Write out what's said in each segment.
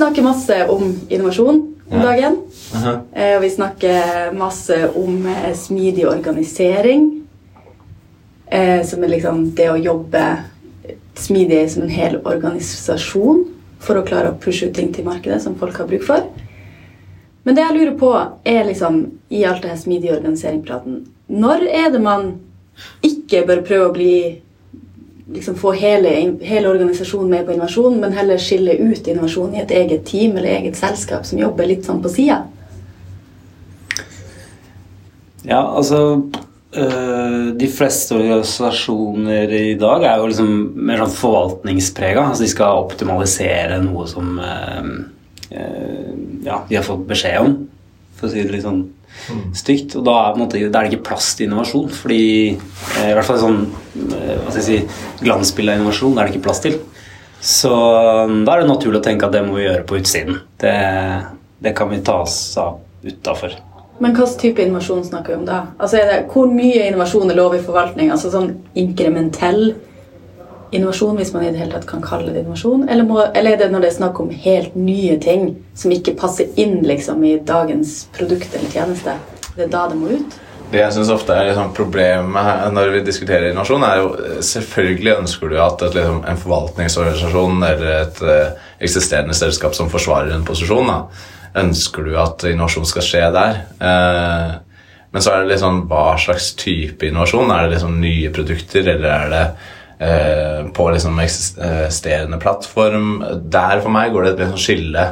snakker masse om innovasjon om Ja. dagen. Aha. Eh, Og vi snakker masse om eh, smidig organisering. eh, Som er liksom det å jobbe smidig som en hel organisasjon for å klare å pushe ut ting til markedet som folk har bruk for. Men det jeg lurer på, er liksom i alt det her smidige organisering-praten Når er det man ikke bør prøve å bli liksom få hele, hele organisasjonen med på innovasjon, men heller skille ut innovasjon i et eget team eller eget selskap som jobber litt sånn på sida? Ja, altså øh, De fleste organisasjoner i dag er jo liksom mer sånn forvaltningsprega. Altså de skal optimalisere noe som øh, øh, ja, de har fått beskjed om, for å si det litt sånn stygt. Og da er, på en måte, da er det ikke plass til innovasjon. Fordi øh, i hvert fall sånn øh, hva skal jeg si, glansbilde av innovasjon det er det ikke plass til. Så øh, da er det naturlig å tenke at det må vi gjøre på utsiden. Det, det kan vi ta oss av utafor. Men hvilken type innovasjon snakker vi om da? Altså er det, Hvor mye innovasjon er lov i forvaltning? Altså sånn inkrementell innovasjon, hvis man i det hele tatt kan kalle det innovasjon? Eller, må, eller er det når det er snakk om helt nye ting som ikke passer inn liksom i dagens produkt eller tjeneste? Det er da det må ut? Det jeg synes ofte er liksom problemet når vi diskuterer innovasjon, er jo eh, selvfølgelig ønsker du at et, liksom, en forvaltningsorganisasjon eller et eh, eksisterende selskap som forsvarer en posisjon, da, ønsker du at innovasjon skal skje der. Eh, men så er det liksom hva slags type innovasjon? Er det liksom nye produkter, eller er det på liksom eksisterende plattform? Der for meg går det et skille,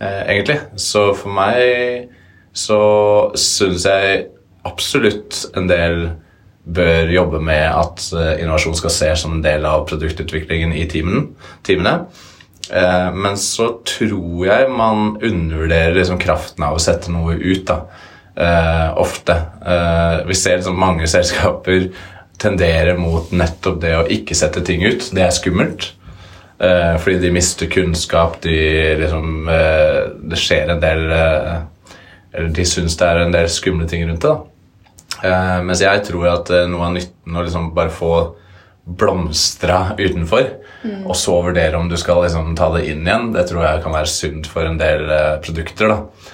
eh, egentlig. Så for meg så syns jeg absolutt en del bør jobbe med at eh, innovasjon skal ses som en del av produktutviklingen i teamen, teamene. Eh, men så tror jeg man undervurderer liksom kraften av å sette noe ut. da, eh, Ofte. Eh, vi ser liksom mange selskaper tenderer mot nettopp det å ikke sette ting ut. Det er skummelt. Eh, fordi de mister kunnskap, de liksom eh, Det skjer en del eh, Eller de syns det er en del skumle ting rundt det. da. Mens jeg tror at noe av nytten å liksom bare få blomstra utenfor, og så vurdere om du skal liksom ta det inn igjen, det tror jeg kan være sunt for en del produkter. da.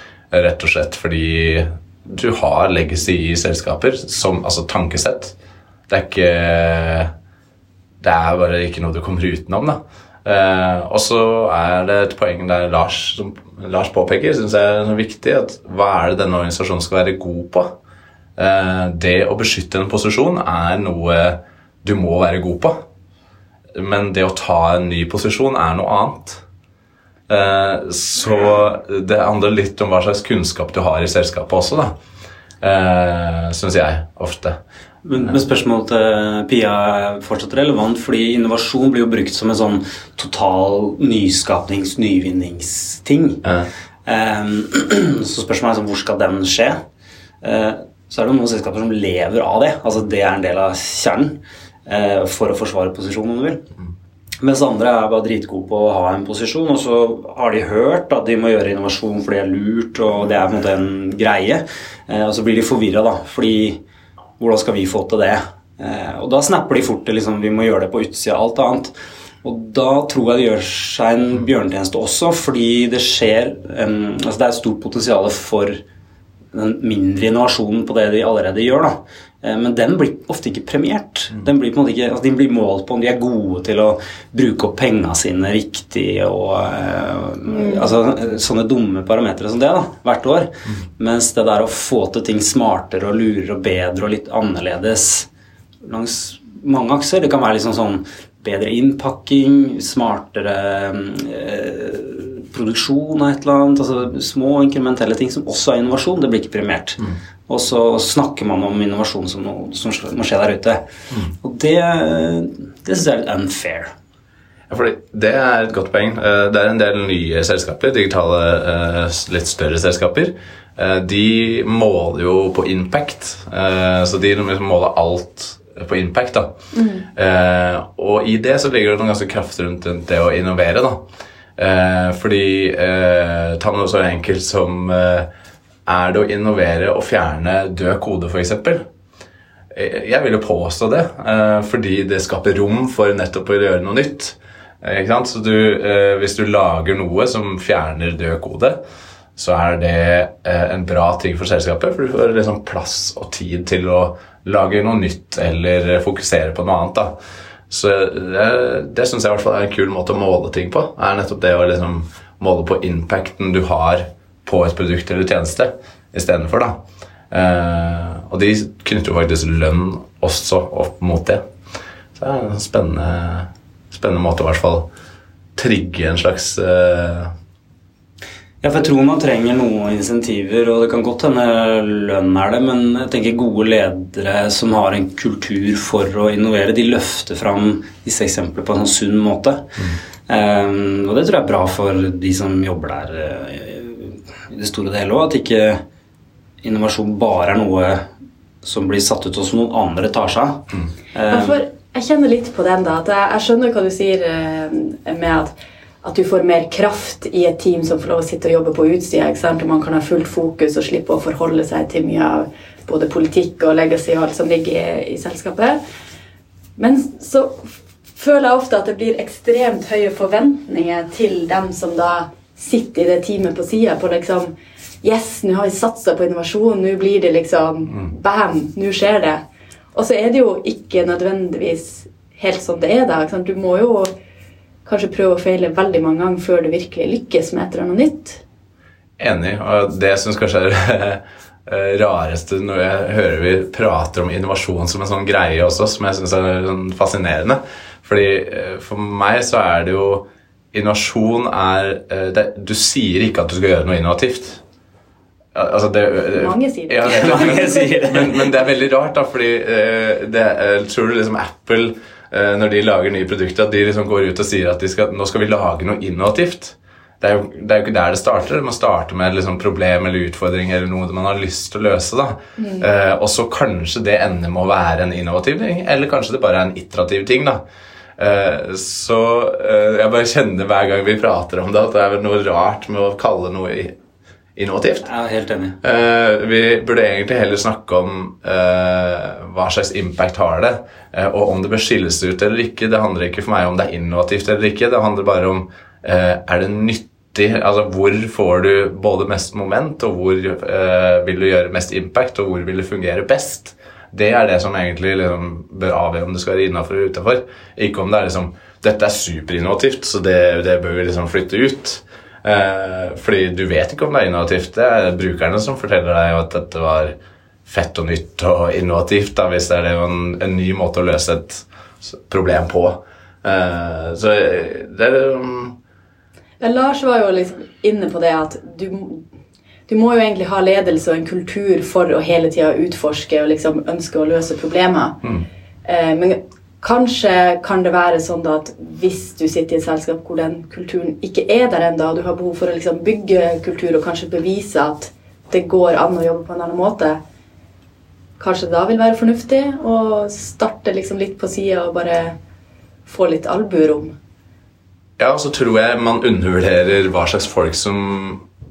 Rett og slett fordi du har legacy i selskaper, som altså tankesett. Det er ikke Det er bare ikke noe du kommer utenom, da. Eh, og så er det et poeng der Lars, som Lars påpeker, syns jeg er viktig. at Hva er det denne organisasjonen skal være god på? Eh, det å beskytte en posisjon er noe du må være god på. Men det å ta en ny posisjon er noe annet. Eh, så det handler litt om hva slags kunnskap du har i selskapet også, da. Uh, Syns jeg ofte. Men, men spørsmålet til Pia er fortsatt relevant, fordi innovasjon blir jo brukt som en sånn total nyskapnings-, nyvinningsting. Ja. Um, så spørsmålet er sånn, hvor skal den skje? Uh, så er det noen selskaper som lever av det. altså Det er en del av kjernen uh, for å forsvare posisjonen, om du vil. Mens andre er bare dritgode på å ha en posisjon, og så har de hørt at de må gjøre innovasjon fordi det er lurt, og det er på en måte en greie. Eh, og så blir de forvirra, da, fordi hvordan skal vi få til det? Eh, og da snapper de fort til liksom, vi må gjøre det på utsida av alt annet. Og da tror jeg det gjør seg en bjørnetjeneste også, fordi det skjer um, altså Det er et stort potensial for den mindre innovasjonen på det de allerede gjør. da. Eh, Men den blir ofte ikke premiert. Den blir på en måte ikke, altså de blir målt på om de er gode til å bruke opp penga sine riktig. og mm. altså Sånne dumme parametere som det da, hvert år. Mens det der å få til ting smartere og lurere og bedre og litt annerledes langs mange akser Det kan være liksom sånn bedre innpakking, smartere eh, produksjon av et eller annet. altså Små inkrementelle ting som også er innovasjon. Det blir ikke premiert. Og så snakker man om innovasjon som noe som må skje der ute. Og det, det syns jeg er litt unfair. Ja, fordi det er et godt poeng. Eh, Det er en del nye selskaper, digitale, eh, litt større selskaper. Eh, De måler jo på impact, eh, så de liksom måler alt på impact. da. Mm. Og i det så ligger det noen ganske kraft rundt det å innovere. da. Eh, Fordi eh, Ta noe så enkelt som eh, Er det å innovere og fjerne død kode, f.eks.? Jeg vil jo påstå det, eh, fordi det skaper rom for nettopp å gjøre noe nytt. Eh? Så du, eh, hvis du lager noe som fjerner død kode, så er det eh, en bra ting for selskapet, for du får liksom plass og tid til å lage noe nytt eller fokusere på noe annet. da. Så det, det syns jeg i hvert fall er en kul måte å måle ting på. er nettopp det å liksom måle på impacten du har på et produkt eller tjeneste istedenfor. Eh, og de knytter jo faktisk lønn også opp mot det. Så det er en spennende, spennende måte å i hvert fall trigge en slags eh, Ja, for jeg tror man trenger noen insentiver, og det kan godt hende lønn er det, men jeg tenker gode ledere som har en kultur for å innovere, de løfter fram disse eksemplene på en sånn sunn måte. Um, og det tror jeg er bra for de som jobber der eh, i det store og hele òg, at ikke innovasjon bare er noe som blir satt ut og som noen andre tar seg av. Mm. Um, jeg kjenner litt på den. da, at Jeg, jeg skjønner hva du sier eh, med at, at du får mer kraft i et team som får lov å sitte og jobbe på utsida. Og man kan ha fullt fokus og slippe å forholde seg til mye av både politikk og legacy og alt som ligger i, i selskapet. Men så føler jeg ofte at det blir ekstremt høye forventninger til dem som da sitter i det teamet på sida. På liksom Yes, nå har vi satsa på innovasjon. Nå blir det liksom Bam! Nå skjer det. Og så er det jo ikke nødvendigvis helt sånn det er da. Du må jo kanskje prøve å feile veldig mange ganger før du virkelig lykkes med et eller annet nytt. Enig. Og det jeg syns kanskje er det rareste når jeg hører vi prater om innovasjon som en sånn greie også, som jeg syns er sånn fascinerende. Fordi eh, For meg så er det jo Innovasjon er eh, det, Du sier ikke at du skal gjøre noe innovativt. Altså det, Mange sier det. Ja, det, Mange sier det. Men, men det er veldig rart, da, fordi eh, det, eh, tror du liksom Apple, eh, når de lager nye produkter, at de liksom går ut og sier at de skal, nå skal vi lage noe innovativt? Det er, jo, det er jo ikke der det starter. Det må starte med et liksom problem eller utfordring eller noe man har lyst til å løse. da. Eh, og så kanskje det ender med å være en innovativ ting, eller kanskje det bare er en iterativ ting. da. Eh, så eh, jeg bare kjenner hver gang vi prater om det, at det er noe rart med å kalle noe innovativt. Jeg er helt enig. Uh, vi burde egentlig heller snakke om uh, hva slags impact har det, uh, og om det bør skilles ut eller ikke. Det handler ikke for meg om det er innovativt eller ikke. Det handler bare om er det nyttig Altså hvor får du både mest moment, og hvor vil du gjøre mest impact, og hvor vil det fungere best. Det er det som egentlig liksom bør avgjøre om det skal være innafor eller utafor. Ikke om det er liksom Dette er superinnovativt, så det, det bør vi liksom flytte ut. Eh, fordi du vet ikke om det er innovativt. Det er brukerne som forteller deg at dette var fett og nytt og innovativt, da, hvis det er en, en ny måte å løse et problem på. Eh, så det er um, Ja, Lars var jo liksom inne på det at du, du må jo egentlig ha ledelse og en kultur for å hele tida utforske og liksom ønske å løse problemer. Eh, men kanskje kan det være sånn at hvis du sitter i et selskap hvor den kulturen ikke er der ennå, og du har behov for å liksom bygge kultur og kanskje bevise at det går an å jobbe på en annen måte, kanskje det da vil være fornuftig å starte liksom litt på sida og bare få litt albuerom. Ja, så tror jeg man undervurderer hva slags folk som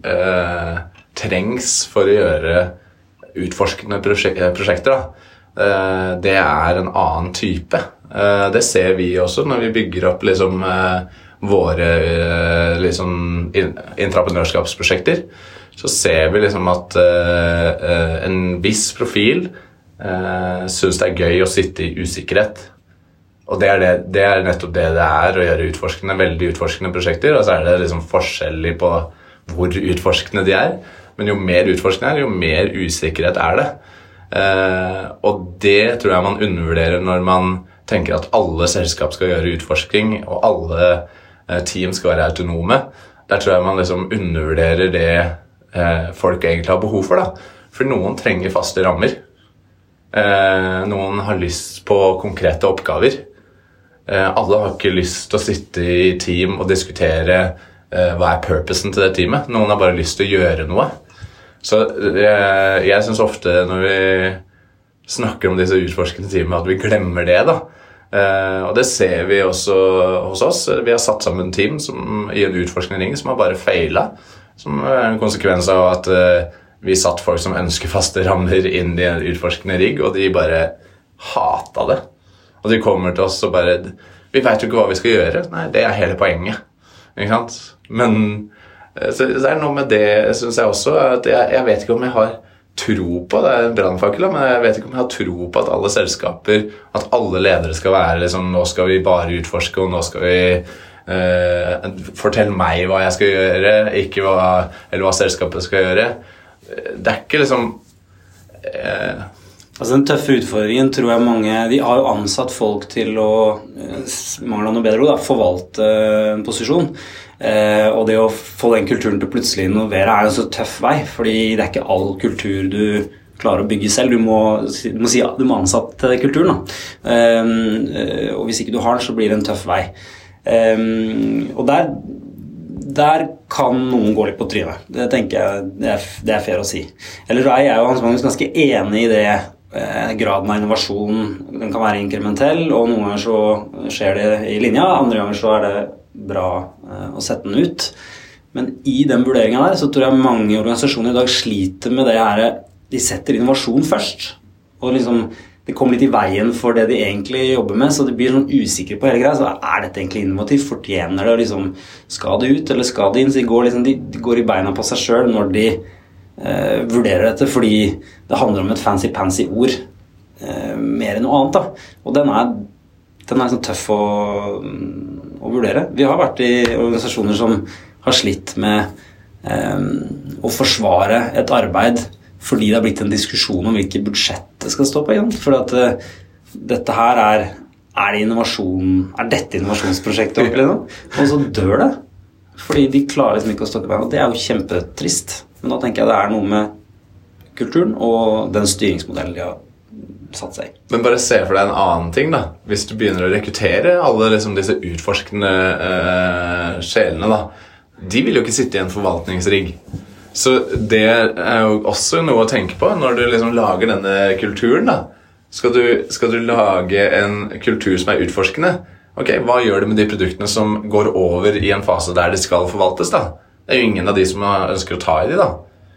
eh, trengs for å gjøre utforskende prosjek prosjekter. Da. Eh, det er en annen type. Eh, det ser vi også når vi bygger opp liksom, eh, våre eh, liksom, entreprenørskapsprosjekter. Så ser vi liksom at en viss profil uh, syns det er gøy å sitte i usikkerhet. Og det er, det, det er nettopp det det er å gjøre utforskende, veldig utforskende prosjekter. Og så er det liksom forskjellig på hvor utforskende de er. Men jo mer utforskende er, jo mer usikkerhet er det. Uh, og det tror jeg man undervurderer når man tenker at alle selskap skal gjøre utforsking, og alle eh, team skal være autonome. Der tror jeg man liksom undervurderer det eh, folk egentlig har behov for. da. For noen trenger faste rammer. Eh, noen har lyst på konkrete oppgaver. Alle har ikke lyst til å sitte i team og diskutere hva er purposen til det teamet. Noen har bare lyst til å gjøre noe. Så jeg syns ofte når vi snakker om disse utforskende teamene, at vi glemmer det. da. Uh, og det ser vi også hos oss. Vi har satt sammen team som, i en utforskende ring som har bare feila. Som er en konsekvens av at uh, vi satt folk som ønsker faste rammer inn i en utforskende rigg, og de bare hata det. Og de kommer til oss og bare Vi veit jo ikke hva vi skal gjøre. Nei, det er hele poenget. Ikke sant? Men eh, så, så er det noe med det, syns jeg også, at jeg, jeg vet ikke om jeg har tro på det er en brannfakkel, men jeg vet ikke om jeg har tro på at alle selskaper, at alle ledere skal være liksom Nå skal vi bare utforske, og nå skal vi eh, Fortell meg hva jeg skal gjøre, ikke hva, eller hva selskapet skal gjøre. Det er ikke liksom eh, Altså Den tøffe utfordringen tror jeg mange De har jo ansatt folk til å eh, mangler noe bedre ord, da, forvalte en posisjon. Eh, og det å få den kulturen til å plutselig innovere er en så tøff vei. fordi det er ikke all kultur du klarer å bygge selv. Du må, du må, si, du må ansette kulturen. Da. Eh, og hvis ikke du har den, så blir det en tøff vei. Eh, og der, der kan noen gå litt på trynet. Det tenker jeg det er, det er fair å si. Eller er og Hans Magnus ganske enig i det Eh, graden av innovasjon den kan være inkrementell, og noen ganger så skjer det i linja, andre ganger så er det bra eh, å sette den ut. Men i den vurderinga der så tror jeg mange organisasjoner i dag sliter med det her De setter innovasjon først. Og liksom det kommer litt i veien for det de egentlig jobber med, så de blir sånn usikre på hele greia. Så er dette egentlig innovativt? Fortjener det? liksom, Skal det ut, eller skal det inn? Så de går, liksom, de, de går i beina på seg sjøl når de eh, vurderer dette, fordi det handler om et fancy-pansy ord eh, mer enn noe annet. da. Og den er, den er sånn tøff å, å, vurdere. Vi har vært i organisasjoner som har slitt med eh, å forsvare et arbeid fordi det har blitt en diskusjon om hvilket budsjett det skal stå på. igjen. For at uh, dette her er er, det er dette innovasjonsprosjektet ordentlig nå? Og så dør det. Fordi de klarer liksom ikke å stokke beina. Det er jo kjempetrist. Men da tenker jeg det er noe med kulturen og den styringsmodellen de har satt seg. Men bare se for deg en annen ting. da. Hvis du begynner å rekruttere alle liksom, disse utforskende uh, sjelene, da. De vil jo ikke sitte i en forvaltningsrigg. Så det er jo også noe å tenke på når du liksom lager denne kulturen. da. Skal du, skal du lage en kultur som er utforskende, ok, hva gjør det med de produktene som går over i en fase der de skal forvaltes? da? Det er jo ingen av de som ønsker å ta i de, da.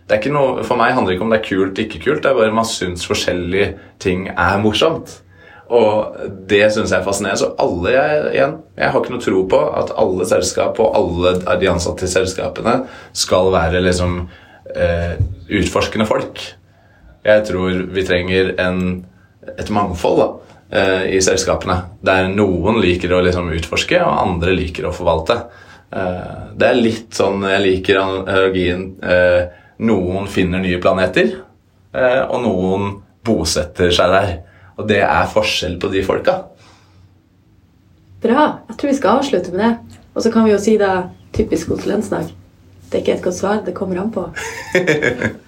Det er ikke noe, for meg handler det ikke om det er kult ikke kult, det er bare man syns forskjellige ting er morsomt. Og det syns jeg er fascinerende. Så alle jeg, igjen, jeg har ikke noe tro på at alle selskap og alle de ansatte i selskapene skal være liksom eh, utforskende folk. Jeg tror vi trenger en, et mangfold da, eh, i selskapene. Der noen liker å liksom utforske, og andre liker å forvalte. Eh, det er litt sånn Jeg liker analogien eh, noen finner nye planeter, eh, og noen bosetter seg der. Og det er forskjell på de folka. Bra. Jeg tror vi skal avslutte med det. Og så kan vi jo si da typisk konsulentsnakk. Det er ikke et godt svar, det kommer an på.